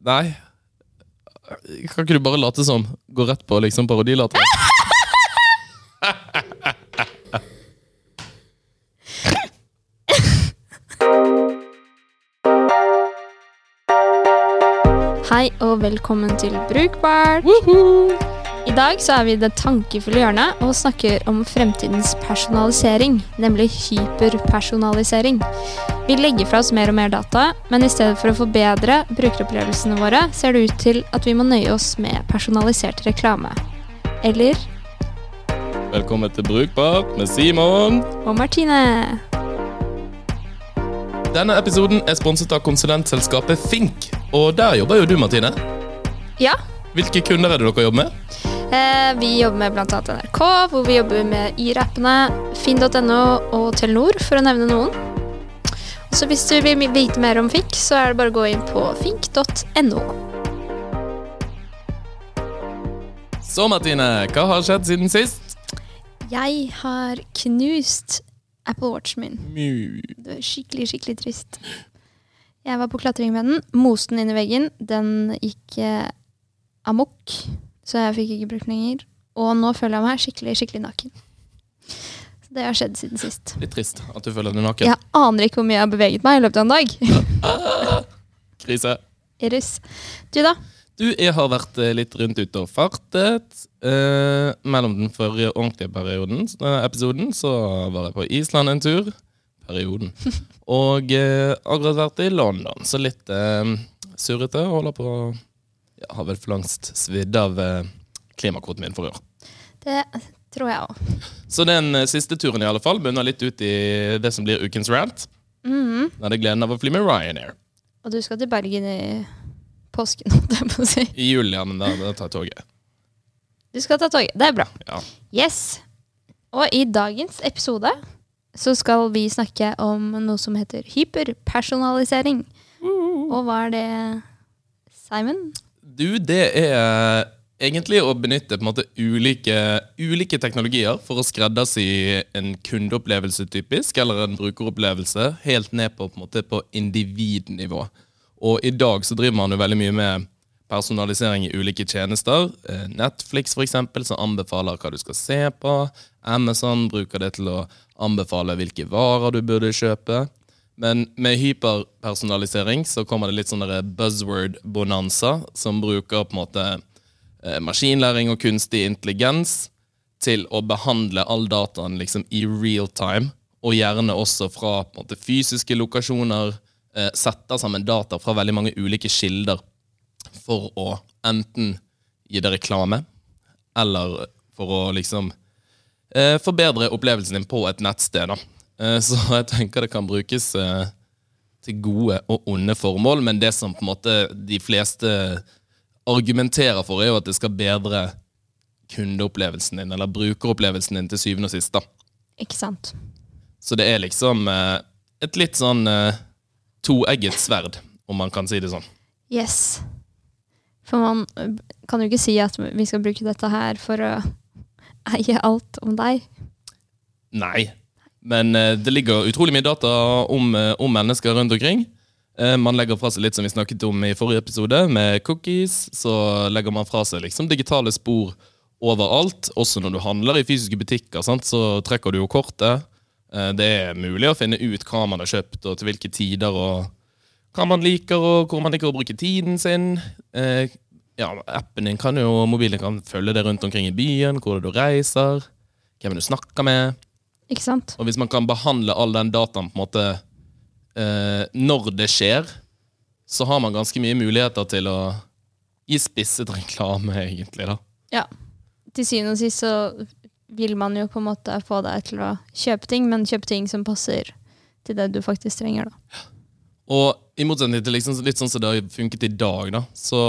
Nei. Kan ikke du bare late som? Gå rett på liksom parodilatter? Hei og velkommen til Brukbart. I dag så er vi i det tankefulle hjørnet og snakker om fremtidens personalisering, nemlig hyperpersonalisering. Vi legger fra oss mer og mer data, men i stedet for å forbedre brukeropplevelsene våre, ser det ut til at vi må nøye oss med personalisert reklame. Eller Velkommen til Brukbart med Simon. og Martine. Denne episoden er sponset av konsulentselskapet Fink. Og der jobber jo du, Martine. Ja, Hvilke kunder er det dere jobber med? eh, vi jobber med bl.a. NRK, hvor vi jobber med yr-appene, finn.no og Telenor, for å nevne noen. Så hvis du vil vite mer om Fink, så er det bare å gå inn på fink.no. Så, Martine, hva har skjedd siden sist? Jeg har knust Apple Watchen min. Det er skikkelig, skikkelig trist. Jeg var på klatring med den, moste den inn i veggen. Den gikk eh, amok, så jeg fikk ikke brukt den lenger. Og nå føler jeg meg skikkelig, skikkelig naken. Det har skjedd siden sist. Litt trist at du føler deg naken. Jeg aner ikke hvor mye jeg har beveget meg i løpet av en dag. Krise. Iris. Du, da? Du, jeg har vært eh, litt rundt ute og fartet. Eh, mellom den forrige ordentlige perioden, denne episoden så var jeg på Island en tur. Perioden. Og eh, akkurat vært i London, så litt eh, surrete. Holder på ja, Har vel for langst svidd av eh, klimakvoten min for i år. Det tror jeg òg. Så den eh, siste turen i alle fall bunner litt ut i det som blir ukens rant. Da Jeg hadde gleden av å fly med Ryanair. Og du skal til Bergen i påsken, holdt jeg på å si. I juli, ja, men da, da tar jeg toget. Du skal ta toget. Det er bra. Ja. Yes. Og i dagens episode så skal vi snakke om noe som heter hyperpersonalisering. Og hva er det, Simon? Du, det er egentlig å benytte på en måte ulike, ulike teknologier for å skreddersy en kundeopplevelse typisk, eller en brukeropplevelse, helt ned på, på, en måte, på individnivå. Og i dag så driver man jo veldig mye med personalisering i ulike tjenester. Eh, Netflix for eksempel, som anbefaler hva du skal se på. Amazon bruker det til å anbefale hvilke varer du burde kjøpe. Men med hyperpersonalisering så kommer det litt sånn buzzword-bonanza, som bruker på en måte maskinlæring og kunstig intelligens til å behandle all dataen liksom i real time, og gjerne også fra måte, fysiske lokasjoner, eh, setter sammen data fra veldig mange ulike kilder for å enten gi det reklame, eller for å liksom eh, forbedre opplevelsen din på et nettsted. Eh, så jeg tenker det kan brukes eh, til gode og onde formål, men det som på en måte de fleste argumenterer for, er jo at det skal bedre kundeopplevelsen din, eller brukeropplevelsen din til syvende og sist. da. Ikke sant? Så det er liksom eh, et litt sånn eh, toegget sverd, om man kan si det sånn. Yes. For man kan jo ikke si at vi skal bruke dette her for å eie alt om deg. Nei, men eh, det ligger utrolig mye data om, eh, om mennesker rundt omkring. Eh, man legger fra seg litt som vi snakket om i forrige episode, med cookies. Så legger man fra seg liksom digitale spor overalt. Også når du handler i fysiske butikker, sant? så trekker du jo kortet. Eh, det er mulig å finne ut hva man har kjøpt, og til hvilke tider, og hva man liker, og hvor man liker å bruke tiden sin. Eh, ja, appen din kan jo, Mobilen kan følge deg rundt omkring i byen, hvor du reiser, hvem du snakker med. Ikke sant? Og hvis man kan behandle all den dataen på en måte eh, når det skjer, så har man ganske mye muligheter til å gi spisset reklame, egentlig. da. Ja. Til syvende og sist så vil man jo på en måte få deg til å kjøpe ting, men kjøpe ting som passer til det du faktisk trenger. da. Og i motsetning til liksom, litt sånn som det har funket i dag, da, så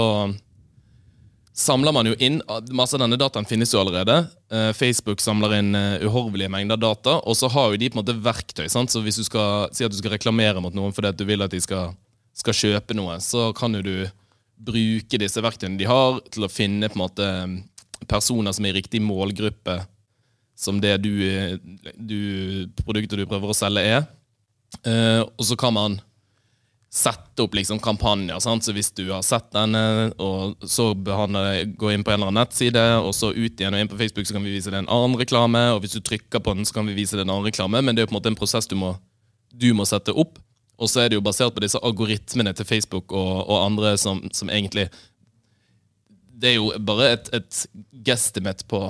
samler man jo inn Masse av denne dataen finnes jo allerede. Eh, Facebook samler inn eh, uhorvelige mengder data, og så har jo de på en måte verktøy. sant? Så hvis du skal si at du skal reklamere mot noen fordi at du vil at de skal, skal kjøpe noe, så kan jo du bruke disse verktøyene de har, til å finne på en måte personer som er i riktig målgruppe som det du, du, produktet du prøver å selge, er. Eh, og så kan man sette opp liksom kampanjer. Sant? Så hvis du har sett denne, og så behandler, går inn på en eller annen nettside, og så ut igjen og inn på Facebook, så kan vi vise deg en annen reklame. Og hvis du trykker på den, så kan vi vise deg en annen reklame. Men det er på en måte en prosess du må, du må sette opp. Og så er det jo basert på disse algoritmene til Facebook og, og andre som, som, egentlig Det er jo bare et, et gestimet på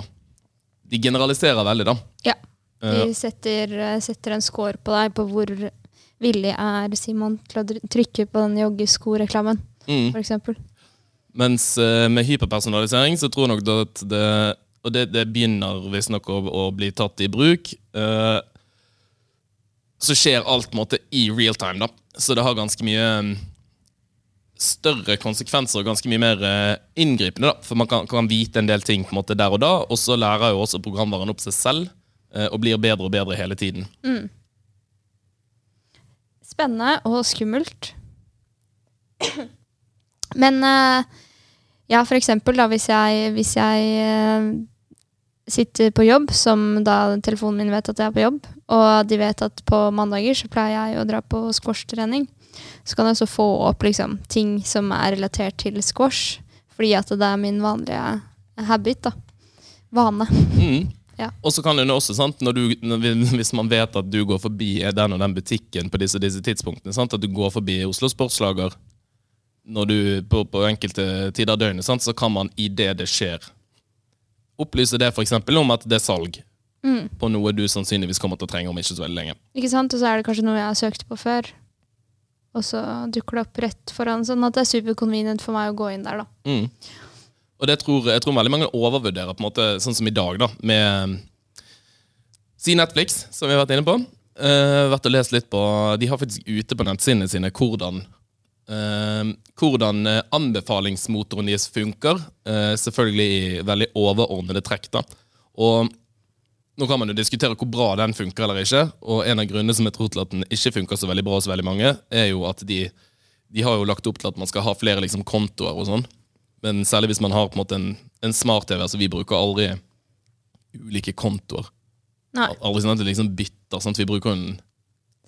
De generaliserer veldig, da. Ja. De setter, setter en score på deg på hvor villig er Simon til å trykke på den joggeskoreklamen, mm. f.eks. Mens uh, med hyperpersonalisering så tror jeg nok at det Og det, det begynner visstnok å, å bli tatt i bruk. Uh, så skjer alt måte i real time, da. Så det har ganske mye um, større konsekvenser og ganske mye mer uh, inngripende. da, For man kan, kan, vite en del ting på en måte der og da, og så lærer jo også programvaren opp seg selv og blir bedre og bedre hele tiden. Mm. Spennende og skummelt. Men uh, ja, for eksempel da, hvis jeg, hvis jeg uh, sitter på jobb, som da telefonen min vet at jeg er på jobb, og de vet at på mandager så pleier jeg å dra på squashtrening, så kan jeg også få opp liksom, ting som er relatert til squash, fordi at det er min vanlige habit. da. Vane. Mm. Ja. Og så kan det også, sant, du, Hvis man vet at du går forbi den og den butikken på disse, disse tidspunktene, sant, at du går forbi Oslo Sportslager når du, på, på enkelte tider av døgnet, sant, så kan man i det det skjer, opplyse det f.eks. om at det er salg mm. på noe du sannsynligvis kommer til å trenge om ikke så veldig lenge. Ikke sant, Og så er det kanskje noe jeg har søkt på før, og så dukker det opp rett foran. Sånn at det er superconvenient for meg å gå inn der. da. Mm. Og det tror, jeg tror veldig mange overvurderer, på en måte, sånn som i dag, da, med Si Netflix, som vi har vært inne på. Uh, vært og lest litt på De har faktisk ute på nettsidene sine hvordan uh, hvordan anbefalingsmotoren deres funker. Uh, selvfølgelig i veldig overordnede trekk. da. Og nå kan man jo diskutere hvor bra den funker eller ikke. Og en av grunnene som jeg tror til at den ikke funker så veldig bra hos veldig mange, er jo at de, de har jo lagt opp til at man skal ha flere liksom, kontoer og sånn. Men særlig hvis man har på en måte en, en smart-TV. altså Vi bruker aldri ulike kontoer. Nei. Aldri sånn at det liksom bytter. Sant? Vi bruker den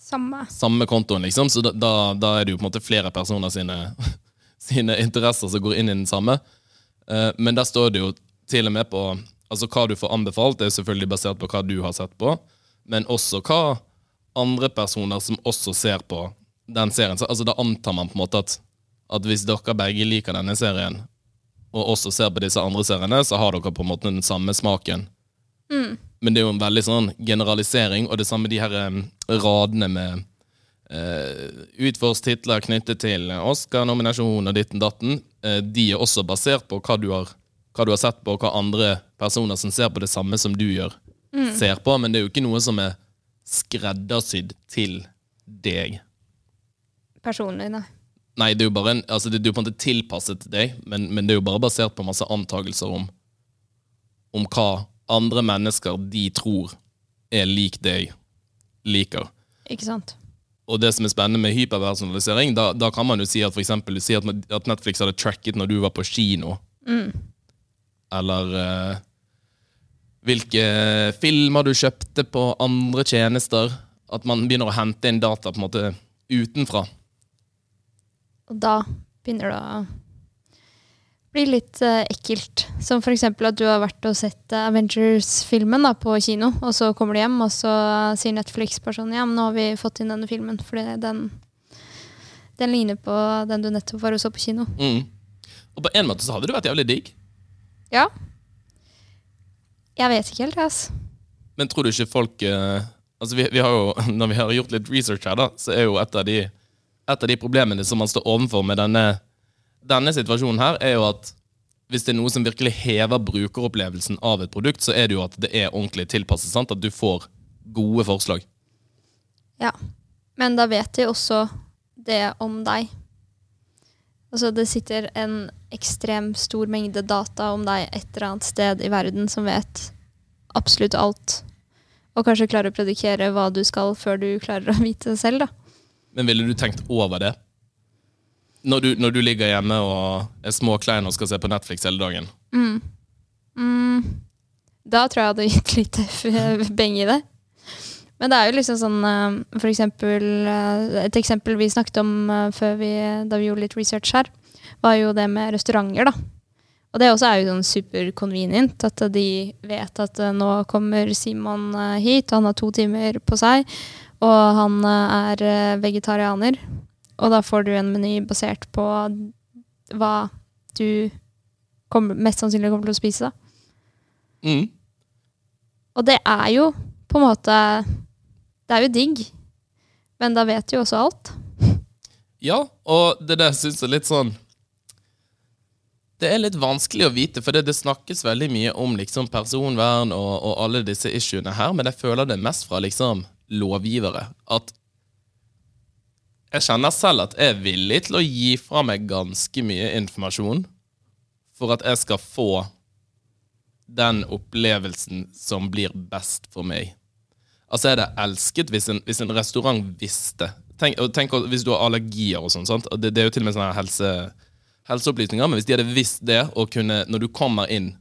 samme, samme kontoen, liksom. Så da, da, da, er det jo på en måte flere personer sine, sine interesser som går inn i den samme. Uh, men der står det jo til og med på Altså Hva du får anbefalt, er selvfølgelig basert på hva du har sett på, men også hva andre personer som også ser på den serien. Så, altså Da antar man på en måte at, at hvis dere begge liker denne serien, og også ser på disse andre seriene, så har dere på en måte den samme smaken. Mm. Men det er jo en veldig sånn generalisering, og det samme de her um, radene med uh, utforstitler knyttet til Oscar-nominasjon og ditten datten, uh, de er også basert på hva du, har, hva du, har, sett på, og hva andre personer som ser på det samme som du gjør, mm. ser på. Men det er jo ikke noe som er skreddersydd til deg. Personlig, nei. Nei, det er jo bare en, altså det, er jo på en måte tilpasset til deg, men, men, det er jo bare basert på masse antakelser om, om hva andre mennesker de tror er lik deg, liker. Ikke sant? Og det som er spennende med hyperpersonalisering, da, da kan man jo si at for eksempel, si at, at, Netflix hadde tracket når du var på kino. Mm. Eller uh, hvilke filmer du kjøpte på andre tjenester. At man begynner å hente inn data på en måte utenfra. Og da begynner det å bli litt uh, ekkelt. Som f.eks. at du har vært og sett uh, Avengers-filmen på kino, og så kommer du hjem, og så sier Netflix-personen ja, men nå har vi fått inn denne filmen, fordi den, den ligner på den du nettopp var og så på kino. Mm. Og på en måte så hadde det vært jævlig digg. Ja. Jeg vet ikke helt, altså. Men tror du ikke folk uh, Altså, vi, vi, har jo, når vi har gjort litt research her, da, så er jo et av de et av de problemene som man står overfor med denne, denne situasjonen, her, er jo at hvis det er noe som virkelig hever brukeropplevelsen av et produkt, så er det jo at det er ordentlig tilpasset. Sant? At du får gode forslag. Ja, men da vet de også det om deg. Altså, det sitter en ekstremt stor mengde data om deg et eller annet sted i verden som vet absolutt alt. Og kanskje klarer å predikere hva du skal, før du klarer å vite det selv. da. Men ville du tenkt over det? Når du, når du ligger hjemme og er småklein og skal se på Netflix hele dagen? Mm. Mm. Da tror jeg jeg hadde gitt litt beng i det. Men det er jo liksom sånn eh, For eksempel eh, Et eksempel vi snakket om eh, vi, da vi gjorde litt research her, var jo det med restauranter, da. Og det også er jo sånn super convenient, at de vet at nå kommer Simon hit, og han har to timer på seg, og han eh, er eh, vegetarianer. Og da får du en meny basert på hva du kommer, mest sannsynlig kommer til å spise. da. Mm. Og det er jo på en måte Det er jo digg, men da vet du jo også alt. Ja, og det der syns jeg litt sånn Det er litt vanskelig å vite, for det, det snakkes veldig mye om liksom personvern og, og alle disse issuene her, men jeg føler det mest fra liksom lovgivere. At jeg kjenner selv at jeg er villig til å gi fra meg ganske mye informasjon for at jeg skal få den opplevelsen som blir best for meg. Altså, er det elsket hvis en, hvis en restaurant visste Tenk, tenk hvis du har allergier og sånn, det, det er jo til og med sånne helse, helseopplysninger, men hvis de hadde visst det, og kunne, når du kommer inn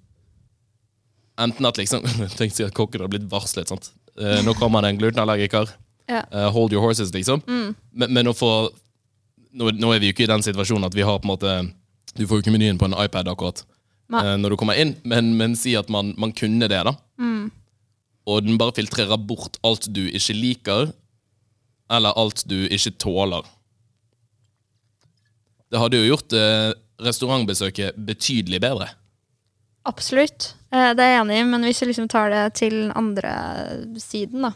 Enten at liksom Tenk at kokken hadde blitt varslet, sant. Eh, nå kommer det en glutenallergiker. Ja. Uh, hold your horses, liksom. Men, men å få nå, nå er vi jo ikke i den situasjonen at vi har på en måte Du får jo ikke menyen på en iPad akkurat eh, når du kommer inn, men, men si at man, man kunne det, da. Og den bare filtrerer bort alt du ikke liker, eller alt du ikke tåler. Det hadde jo gjort eh, restaurantbesøket betydelig bedre. Absolutt. Eh, Det er jeg enig i, men hvis vi liksom tar det til andre siden da,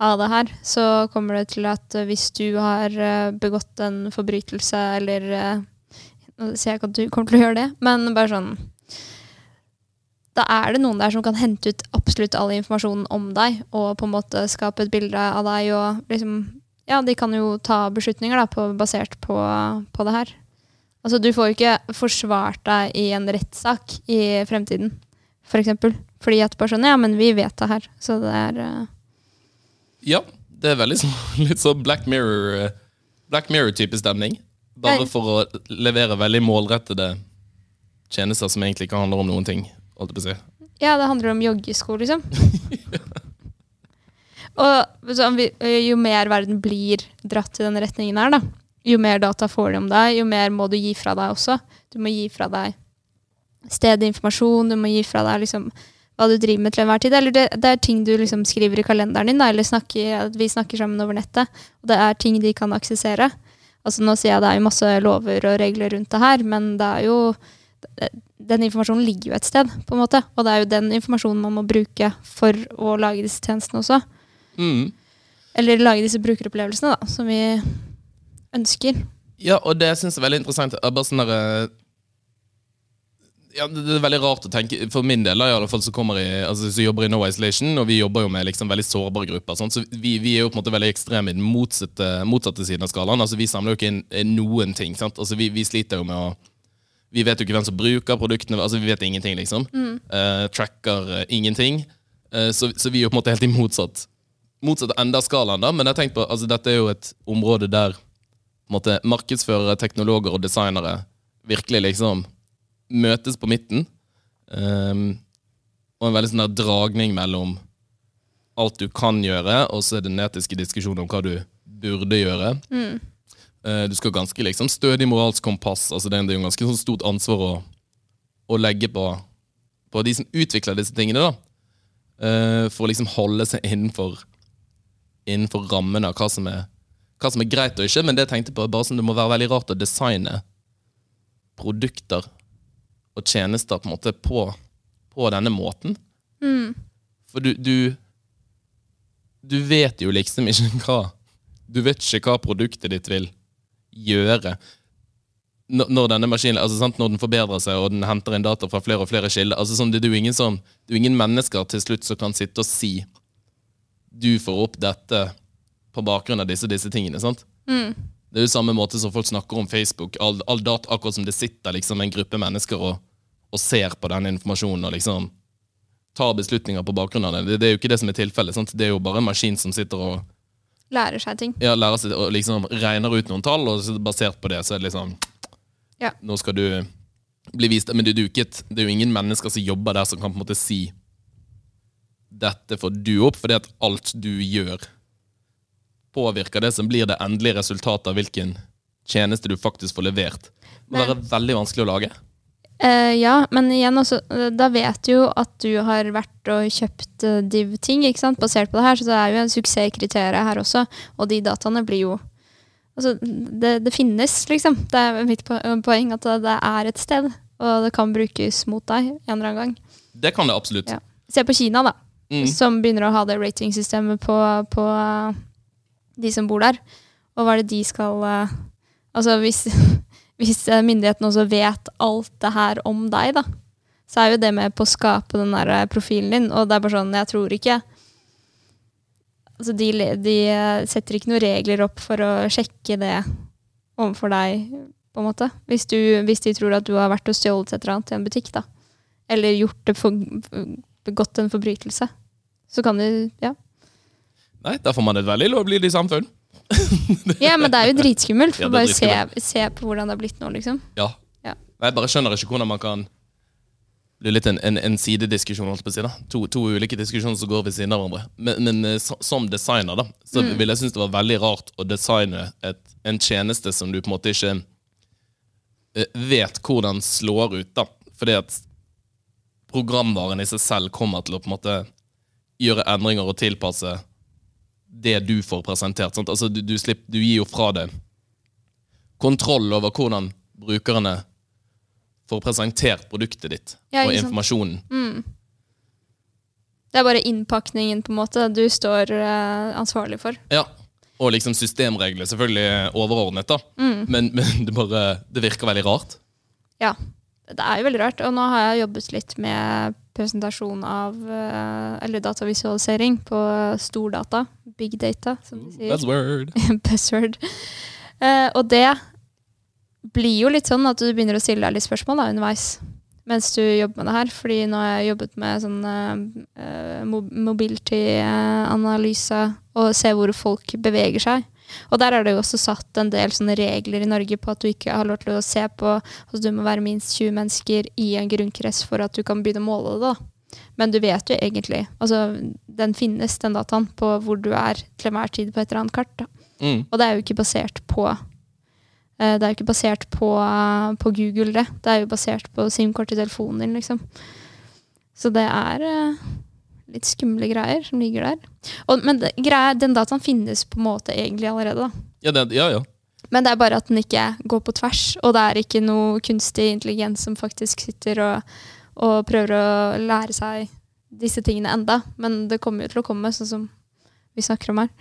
av det her, så kommer det til at hvis du har eh, begått en forbrytelse, eller eh, Nå sier jeg ikke at du kommer til å gjøre det, men bare sånn Da er det noen der som kan hente ut absolutt all informasjonen om deg, og på en måte skape et bilde av deg, og liksom Ja, de kan jo ta beslutninger da, på, basert på, på det her. Altså, du får jo ikke forsvart deg i en rettssak i fremtiden, for eksempel. Fordi at bare sånn, ja, men vi vet det her. Så det er uh... Ja, det er veldig sånn, litt sånn Black Mirror eh, Black Mirror-type stemning. Bare Nei. for å levere veldig målrettede tjenester som egentlig ikke handler om noen ting. Si. Ja, det handler om joggesko, liksom. Og så jo mer verden blir dratt i den retningen her, da, jo mer data får de om deg, jo mer må du gi fra deg også. Du må gi fra deg stedinformasjon, du må gi fra deg liksom hva du driver med til enhver tid. Eller det, det er ting du liksom skriver i kalenderen din, da, eller snakker, vi snakker sammen over nettet. Og det er ting de kan aksessere. Altså Nå sier jeg det er jo masse lover og regler rundt det her, men det er jo den informasjonen ligger jo et sted, på en måte. Og det er jo den informasjonen man må bruke for å lage disse tjenestene også. Mm. Eller lage disse brukeropplevelsene, da, som vi ønsker. Ja, og det syns jeg er veldig interessant. er Bare sånn der, eh, ja, det er veldig rart å tenke For min del i alle fall, så kommer jeg, altså, så jobber i No Isolation, og vi jobber jo med liksom veldig sårbare grupper. Sånn, så vi, vi er jo på en måte veldig ekstreme i den motsatte, motsatte siden av skalaen. Altså, vi samler jo ikke inn eh, noen ting. Sant? Altså, vi, vi sliter jo med å Vi vet jo ikke hvem som bruker produktene. Altså, Vi vet ingenting, liksom. Eh, tracker uh, ingenting. Uh, så, så vi er jo på en måte helt i motsatt motsatt ende av skalaen. da, Men jeg tenkte på, altså, dette er jo et område der på en måte, markedsførere, teknologer og designere virkelig liksom møtes på midten. Um, og en veldig sånn der dragning mellom alt du kan gjøre, og så er det den etiske diskusjonen om hva du burde gjøre. Eh, du skal ganske liksom stødig moralsk kompass. altså Det er er jo ganske sånn stort ansvar å, å legge på, på de som utvikler disse tingene. da. Uh, for å liksom holde seg innenfor, innenfor rammene av hva som, er, hva som er greit og ikke. Men det jeg tenkte på, bare som det må være veldig rart å designe produkter og tjenester på en måte på, på denne måten. For du, du Du vet jo liksom ikke hva Du vet ikke hva produktet ditt vil gjøre. Når, når denne maskinen, altså sant, når den forbedrer seg og den henter inn data fra flere og flere kilder altså sånn, det, det, er jo ingen sånn, det er ingen mennesker til slutt som kan sitte og si du får opp dette på bakgrunn av disse disse tingene. sant? Det er jo samme måte som folk snakker om Facebook. All, all data, akkurat som det sitter liksom en gruppe mennesker og, og ser på den informasjonen og liksom tar beslutninger på bakgrunn av det. Det, det er jo ikke det som er tilfellet. sant? Det er jo bare en maskin som sitter og Lærer seg ting. ja, lærer seg og liksom regner ut noen tall, og basert på det så er det liksom Ja. Nå skal du bli vist Men det, er duket, det er jo ingen mennesker som jobber der som kan på en måte si dette får du opp, fordi at alt du gjør, påvirker det som blir det endelige resultatet av hvilken tjeneste du faktisk får levert. Det må Men- være veldig vanskelig å lage. Uh, ja, men igjen også, eh, da vet du jo at du har vært og kjøpt uh, div-ting, ikke sant, basert på det her, så det er jo en suksesskriterium her også, og de dataene blir jo Altså, det, det finnes, liksom. Det er mitt poeng, at det, det er et sted, og det kan brukes mot deg en eller annen gang. Det kan det absolutt. Ja. Se på Kina, da, Mm. som begynner å ha det ratingsystemet på, på eh, de som bor der. Og hva er det de skal eh, Altså, hvis, hvis eh, myndighetene også vet alt det her om deg, da, så er jo det med på å skape den der eh, profilen din. Og det er bare sånn, jeg tror ikke Altså, de, de setter ikke noen regler opp for å sjekke det overfor deg, på en måte. Hvis, du, hvis de tror at du har vært og stjålet et eller annet i en butikk, da. Eller gjort det for, begått en forbrytelse. Så kan de Ja. Nei, da får man et veldig lovlydig samfunn. ja, men det er jo dritskummelt. For er bare se, se på hvordan det har blitt nå, liksom. Ja. Ja. Jeg bare skjønner ikke hvordan man kan Det er litt en, en, en sidediskusjon, holdt på å si. da to, to ulike diskusjoner som går ved siden av hverandre. Men, men eh, så, som designer, da, så Mm. vil jeg synes det var veldig rart å designe et, en tjeneste som du på en måte ikke eh, vet hvordan slår ut, da. Fordi at programvaren i seg selv kommer til å på en måte gjøre endringer og tilpasse det du får presentert. Altså, du, du, slipper, du gir jo fra deg kontroll over hvordan brukerne får presentert produktet ditt Ja, og informasjonen. Mm. Det er bare innpakningen, på en måte, du står uh, ansvarlig for. Ja. Og liksom systemregler, selvfølgelig overordnet, da. Mm. Men, men det, bare, det virker veldig rart. Ja. Det er jo veldig rart. Og nå har jeg jobbet litt med presentasjon av eh, Eller datavisualisering på stordata. Big data, som de sier. Buzzword. Buzzword. Eh, og det blir jo litt sånn at du begynner å stille deg litt spørsmål da, underveis mens du jobber med det her. Fordi nå har jeg jobbet med sånn uh, mobility-analyse og se hvor folk beveger seg. Og der er det jo også satt en del sånne regler i Norge på at du ikke har lov til å se på Altså du må være minst 20 mennesker i en grunnkrets for at du kan begynne å måle det. da. Men du vet jo egentlig Altså, den finnes, den dataen, på hvor du er til enhver tid på et eller annet kart. da. Mm. Og det er jo ikke basert på eh, Det er jo ikke basert på, på Google, det. Det er jo basert på SIM-kort i telefonen din, liksom. Så det er eh, litt skumle greier som ligger der. Og, men det, greia, den dataen finnes på en måte egentlig allerede, da. Ja, det, ja, ja. Men det er bare at den ikke går på tvers, og det er ikke noe kunstig intelligens som faktisk sitter og, og prøver å lære seg disse tingene enda. Men det kommer jo til å komme, sånn som vi snakker om her.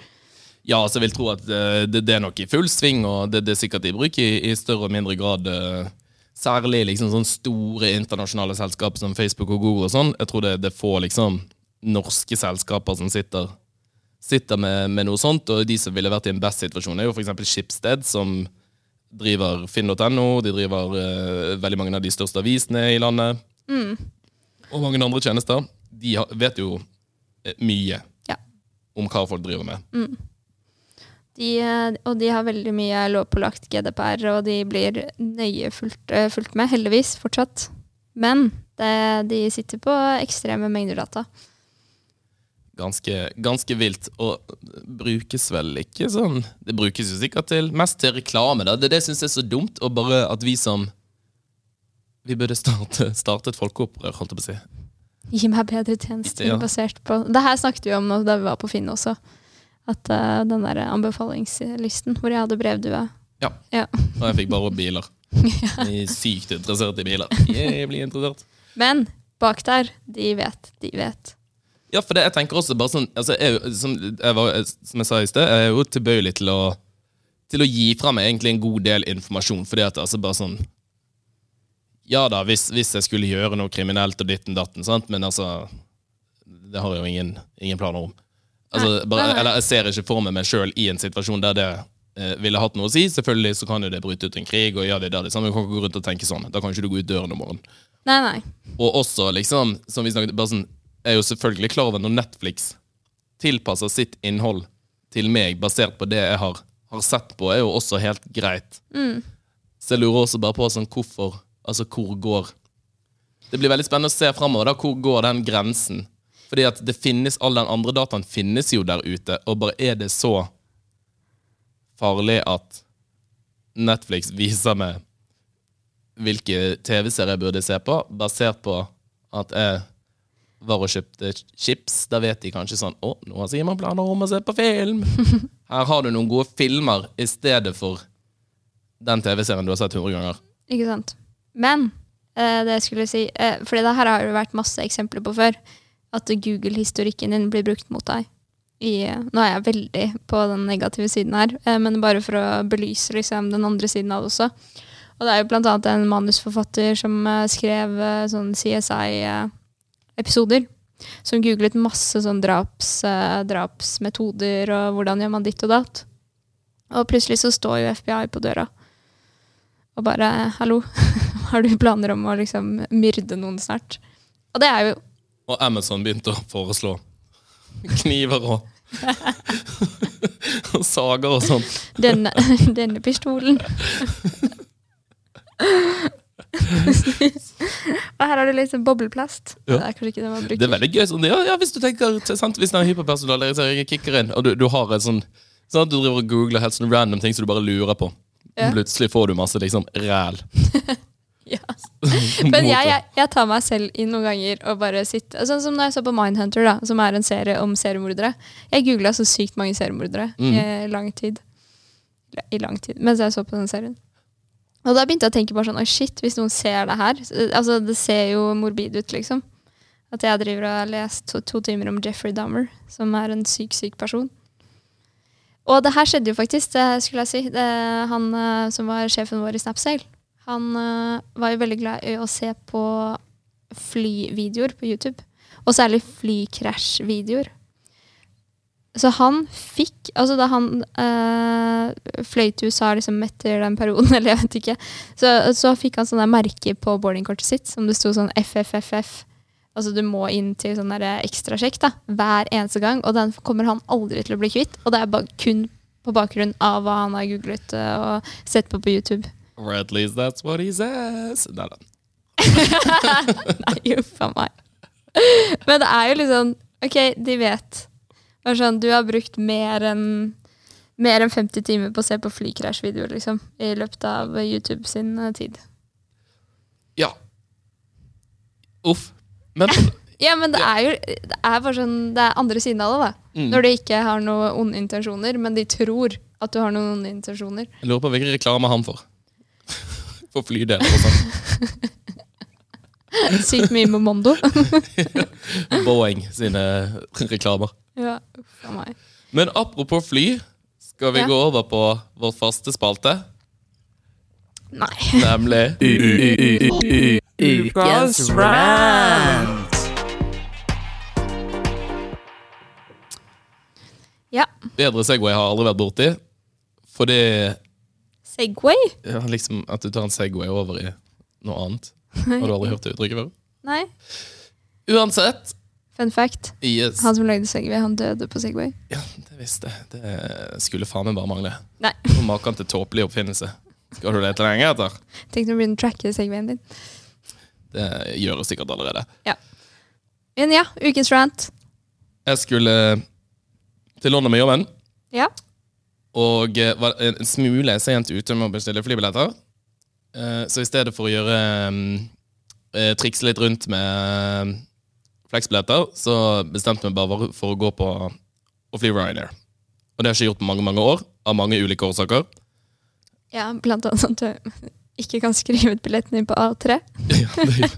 Ja, så jeg vil tro at eh, det, det er nok i full sving, og det, det er sikkert i bruk i, i større og mindre grad. eh, Særlig liksom sånn store internasjonale selskap som Facebook og Google og sånn. Jeg tror det, det får liksom norske selskaper som sitter, sitter med, med noe sånt, og de som ville vært i en best situasjon, er jo f.eks. Schibsted, som driver finn.no, de driver uh, veldig mange av de største avisene i landet, Mm. og mange andre tjenester. De har, vet jo eh, mye Ja. om hva folk driver med. De, eh, og de har veldig mye lovpålagt GDPR, og de blir nøye fulgt, fulgt med, heldigvis, fortsatt. Men det, de sitter på ekstreme mengder data. Ganske, ganske vilt. Og brukes vel ikke sånn Det brukes jo sikkert til mest til reklame. da Det, det syns jeg er så dumt. Og bare at vi som Vi burde starte, starte et folkeopprør, holdt jeg på å si. Gi meg bedre tjenester Ja. basert på Det her snakket vi om da vi var på Finn også. At uh, den der anbefalingslisten hvor jeg hadde brevdue Ja. Ja. Og jeg fikk bare opp biler. Jeg er sykt interessert i biler. Jeg blir interessert. Men bak der, de vet, de vet. Ja, for det, jeg tenker også bare sånn altså, jeg, som, jeg var, som jeg sa i sted, jeg er jo tilbøyelig til å Til å gi fra meg egentlig en god del informasjon. Fordi at altså bare sånn Ja da, hvis, hvis jeg skulle gjøre noe kriminelt og ditten datten, sant? men altså Det har jeg jo ingen, ingen planer om. Altså, bare, eller jeg ser ikke for meg meg sjøl i en situasjon der det eh, ville hatt noe å si. Selvfølgelig så kan jo det bryte ut en krig, og ja, det er der det samme. du kan ikke gå rundt og tenke sånn. Da kan ikke du gå ut døren om morgenen. Nei, nei. Og også, liksom, som vi snakket, bare sånn, er jo selvfølgelig klar over når Netflix tilpasser sitt innhold til meg, basert på det jeg har, har sett på, er jo også helt greit. Mm. Så jeg lurer også bare på sånn, hvorfor, altså hvor går Det blir veldig spennende å se framover. Hvor går den grensen? Fordi at det finnes, all den andre dataen finnes jo der ute, og bare er det så farlig at Netflix viser meg hvilke TV-serier jeg burde se på, basert på at jeg var og kjøpte chips. Da vet de kanskje sånn Å, nå har Simon planer om å se på film. Her har du noen gode filmer i stedet for den TV-serien du har sett 100 ganger. Ikke sant. Men eh, det jeg skulle si eh, Fordi det her har det vært masse eksempler på før. At Google-historikken din blir brukt mot deg. I, eh, nå er jeg veldig på den negative siden her, eh, men bare for å belyse liksom, den andre siden av det også. Og det er jo blant annet en manusforfatter som eh, skrev eh, sånn CSI-episoder. Som googlet masse sånn draps, eh, drapsmetoder og hvordan gjør man ditt og datt. Og plutselig så står jo FBI på døra og bare 'hallo, har du planer om å liksom myrde noen snart?' Og det er jo Og Amazon begynte å foreslå kniver og og sager og sånn. denne, denne pistolen. Og her har du sånn bobleplast. Ja. Det er kanskje ikke det man bruker. Det er veldig gøy. Sånn, ja, ja, hvis du tenker sant, Hvis den hyperpersonaliseringen kicker inn, og du, du har et sånn sånn Du driver og googler helt sånn random ting som du bare lurer på. Ja. Plutselig får du masse liksom ræl. Ja. Men jeg, jeg, jeg tar meg selv inn noen ganger og bare sitter Sånn som når jeg så på Mindhunter, da, som er en serie om seriemordere. Jeg googla så sykt mange seriemordere Mm. i lang tid. I lang tid, mens jeg så på den serien. Og da begynte jeg å tenke bare sånn Oi, shit, hvis noen ser det her Altså, det ser jo morbid ut, liksom. At jeg driver og har lest to, to timer om Jeffrey Dahmer, som er en syk, syk person. Og det her skjedde jo faktisk, det skulle jeg si. Det, han eh, som var sjefen vår i Snapsail, han eh, var jo veldig glad i å se på flyvideoer på YouTube. Og særlig flykrasjvideoer. Så han fikk Altså da han øh, fløy til USA liksom etter den perioden, eller jeg vet ikke, så, så fikk han sånne merker på boardingkortet sitt som det sto sånn FFFF. Altså du må inn til sånn der ekstrasjekk hver eneste gang, og den kommer han aldri til å bli kvitt. Og det er bare kun på bakgrunn av hva han har googlet eh, og sett på på YouTube. Or at least that's what he says. Nei da. Nei, uff a meg. Men det er jo sånn Ok, de vet. Sånn, du har brukt mer enn mer enn 50 timer på å se på flykrasjvideoer, liksom. I løpet av YouTube sin eh, tid. Ja. Uff. Men Ja, men det er jo Det er bare sånn Det er andre siden av det, da. mm, Når de ikke har noen onde intensjoner, men de tror at du har noen onde intensjoner. jeg lurer på hvilken reklame han får. For flydeler og sånn. Sykt mye med Mondo. Boeing sine reklamer. Meg. Men apropos fly, skal vi Ja. gå over på vår faste spalte, Nei. nemlig Ukas rant. Ja. Bedre Segway har jeg aldri vært borti. Fordi Segway? ja, liksom at du tar en Segway over i noe annet. Har du aldri hørt det uttrykket før? Nei. Uansett. Fun fact. Yes. Han som lagde Segway, han døde på Segway. Ja, det visste jeg. Det skulle faen meg bare mangle. Nei. Maken til tåpelig oppfinnelse. Skal du lete lenge etter? Tenk når du begynner å tracke Segwayen din. Det gjøres sikkert allerede. Ja. Men ja, ukens rant. Jeg skulle til London med jobben, Ja. og eh, var en smule sent ute med å bestille flybilletter. Eh, Så i stedet for å gjøre mm, eh, trikse litt rundt med fleksbilletter, så bestemte vi bare for å gå på å fly Ryanair. Og det har jeg ikke gjort på mange mange år, av mange ulike årsaker. ja, blant annet sånn at du ikke kan skrive ut billetten din på A3. Ja, det,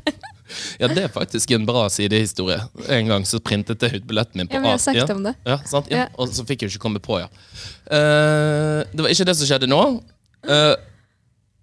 ja, det er faktisk en bra sidehistorie. En gang så printet jeg ut billetten min på Ja, men jeg har A- snakket ja. om det. Ja, sant? Ja. Og så fikk jeg ikke komme på, ja. Uh, det var ikke det som skjedde nå. Uh,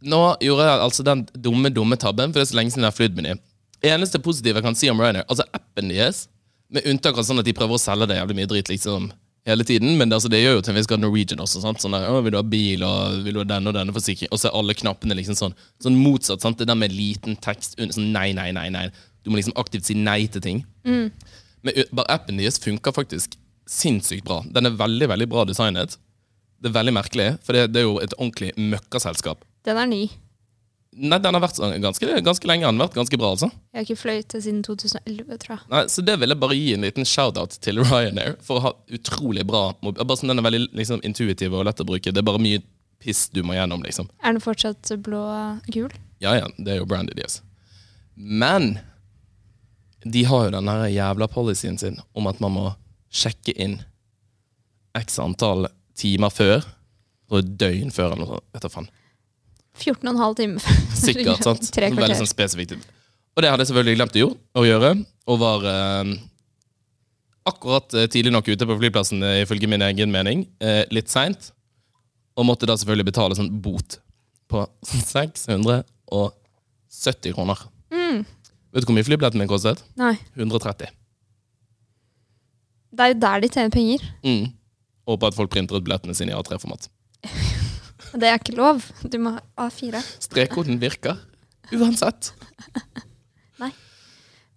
nå gjorde jeg altså den dumme, dumme tabben, for det er så lenge siden jeg har flydd med dem. Eneste positive jeg kan si om Ryanair, altså appen deres, med unntak av sånn at de prøver å selge det jævlig mye drit liksom hele tiden, men det, altså, det gjør jo til en viss grad Norwegian også. sant? Sånn der, å, vil du ha bil, og vil du ha denne og denne forsikring? Og så er alle knappene liksom sånn, sånn motsatt. sant? Det der med liten tekst under, sånn nei, nei, nei, nei. Du må liksom aktivt si nei til ting. Men ø- bare appen deres funker faktisk sinnssykt bra. Den er veldig veldig bra designet. Det er veldig merkelig, for det, det er jo et ordentlig møkkaselskap. Den er ny. Nei, den har vært sånn ganske, ganske lenge. Den har vært ganske bra, altså. Jeg har ikke fløyet siden 2011, tror jeg. Nei, Så det vil jeg bare gi en liten shout-out til Ryanair for å ha utrolig bra mobil. Bare sånn Den er veldig liksom, intuitiv og lett å bruke. Det er bare mye piss du må gjennom, liksom. Er den fortsatt blå-gul? Ja, ja, det er jo brandet deres. Men de har jo den jævla policyen sin om at man må sjekke inn x antall timer før, og døgn før, eller noe sånt. Vet du faen. 14,5 timer. Sikkert, sant? Veldig sånn spesifikt. Og det hadde jeg selvfølgelig glemt å, gjøre, og var eh, akkurat eh, tidlig nok ute på flyplassen, eh, ifølge min egen mening. Eh, litt seint. Og måtte da selvfølgelig betale sånn bot på 670 kroner. Mm. Vet du hvor mye flybilletten min kostet? Nei. 130. Det er jo der de tjener penger. Mm. Og på at folk printer ut billettene sine i A3-format. Det er ikke lov. Du må ha A4. Strekkoden virker uansett. Nei.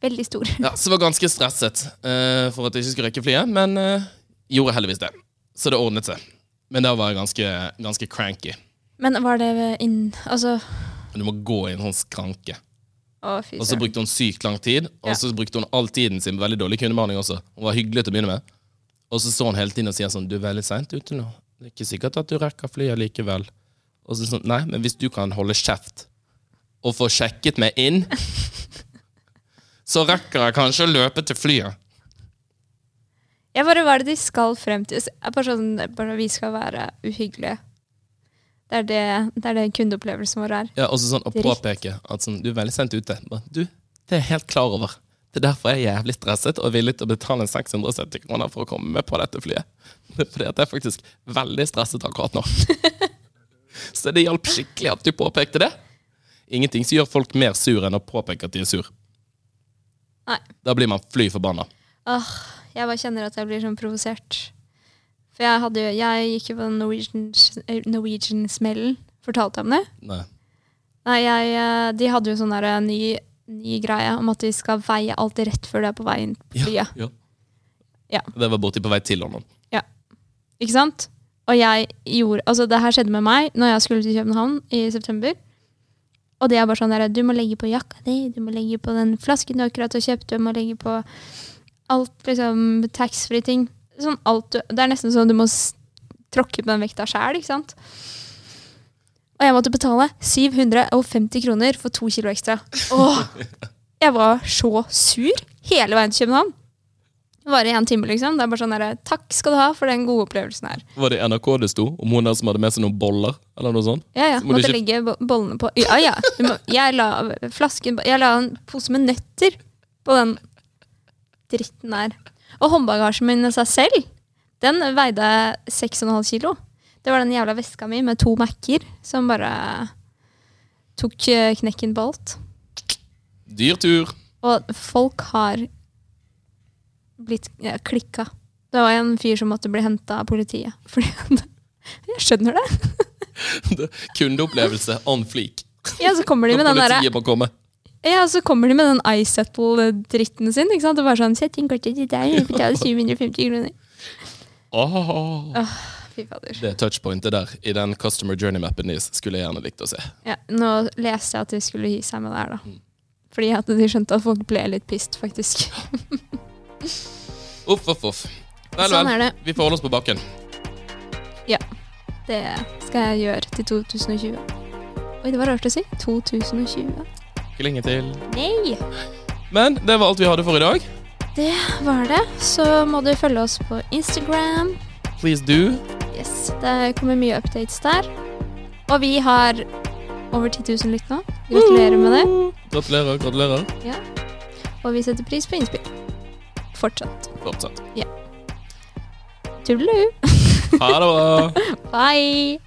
Veldig stor. Ja, Så var ganske stresset uh, for at jeg ikke skulle rekke flyet, men uh, gjorde heldigvis det. Så det ordnet seg. Men da var jeg ganske, ganske cranky. Men var det inn... Altså Du må gå i en sånn skranke. Å, Og så brukte hun sykt lang tid, og Ja. så brukte hun all tiden sin veldig dårlig kundebehandling også. Hun var hyggelig til å begynne med. Og så så hun hele tiden og sier sånn Du er veldig seint ute nå. Det er ikke sikkert at du rekker flyet likevel. Og så sånn Nei, men hvis du kan holde kjeft og få sjekket meg inn, så rekker jeg kanskje å løpe til flyet. Ja, bare hva er det de skal frem til? Bare sånn bare vi skal være uhyggelige. Det er det, det, er det kundeopplevelsen vår er. Ja, og så sånn å påpeke at sånn, du er veldig sent ute. Bare, Du, det er jeg helt klar over. Det er derfor jeg er jævlig stresset og villig til å betale 670 kroner for å komme med på dette flyet. Fordi at jeg er faktisk veldig stresset akkurat nå. Så det hjalp skikkelig at du påpekte det. Ingenting som gjør folk mer sur enn å påpeke at de er sur. Nei. Da blir man fly forbanna. Åh, jeg bare kjenner at jeg blir sånn provosert. For jeg, hadde, jo- jeg gikk jo på den Norwegian- eh, Norwegian-smellen. Fortalte jeg om det? Nei. Nei, jeg, eh, de hadde jo sånn der eh, ny, ny greie om at vi skal veie alltid rett før du er på vei inn på flyet. Ja. Ja. Det var borti på vei til London. Ikke sant? Og jeg gjorde, altså det her skjedde med meg når jeg skulle til København i september. Og det er bare sånn der, du må legge på jakka di, du må legge på den flasken du akkurat har kjøpt, du må legge på alt liksom taxfree ting. Sånn alt du, det er nesten sånn du må tråkke på den vekta sjæl, ikke sant? Og jeg måtte betale 750 kroner for to kilo ekstra. Åh, jeg var så sur hele veien til København. Det var i en time, liksom. Det er bare sånn der, Takk skal du ha for den gode opplevelsen her. Var det i NRK det sto om hun der som hadde med seg noen boller? Eller noe sånt? Ja, ja. Så må Måtte ikke- legge bollene på Ja, ja. Må, jeg la flasken Jeg la en pose med nøtter på den dritten der. Og håndbagasjen min i seg selv, den veide 6,5 kilo. Det var den jævla veska mi med to Mac-er som bare tok knekken på alt. Dyr tur. Og folk har blitt ja, klikka. Det var en fyr som måtte bli henta av politiet. Fordi Jeg skjønner det. Kundeopplevelse on fleak. Ja, så kommer de med den derre. Ja, så kommer de med den iSettle-dritten sin. ikke sant? Og bare sånn, Sett inn kortet ditt der, betal 750 kroner. Fy fader. Det touchpointet der i den customer journey-mappen deres skulle jeg gjerne likt å se. Ja, nå leste jeg at de skulle gi seg med det her, da. Fordi at de skjønte at folk ble litt pissed, faktisk. Uff, uff, uff. Vel, Sånn vel. Vi får holde oss på bakken. Ja. Det skal jeg gjøre til 2020. Oi, det var rart å si. 2020. Ikke lenge til. Nei! Men det var alt vi hadde for i dag. Det var det. Så må du følge oss på Instagram. Please do. Yes, Det kommer mye updates der. Og vi har over 10 000 lytt nå. Gratulerer med det. Gratulerer, gratulerer. Og vi setter pris på innspill. Fortsatt. Fortsatt. Tudelu. Ha det bra. Bye!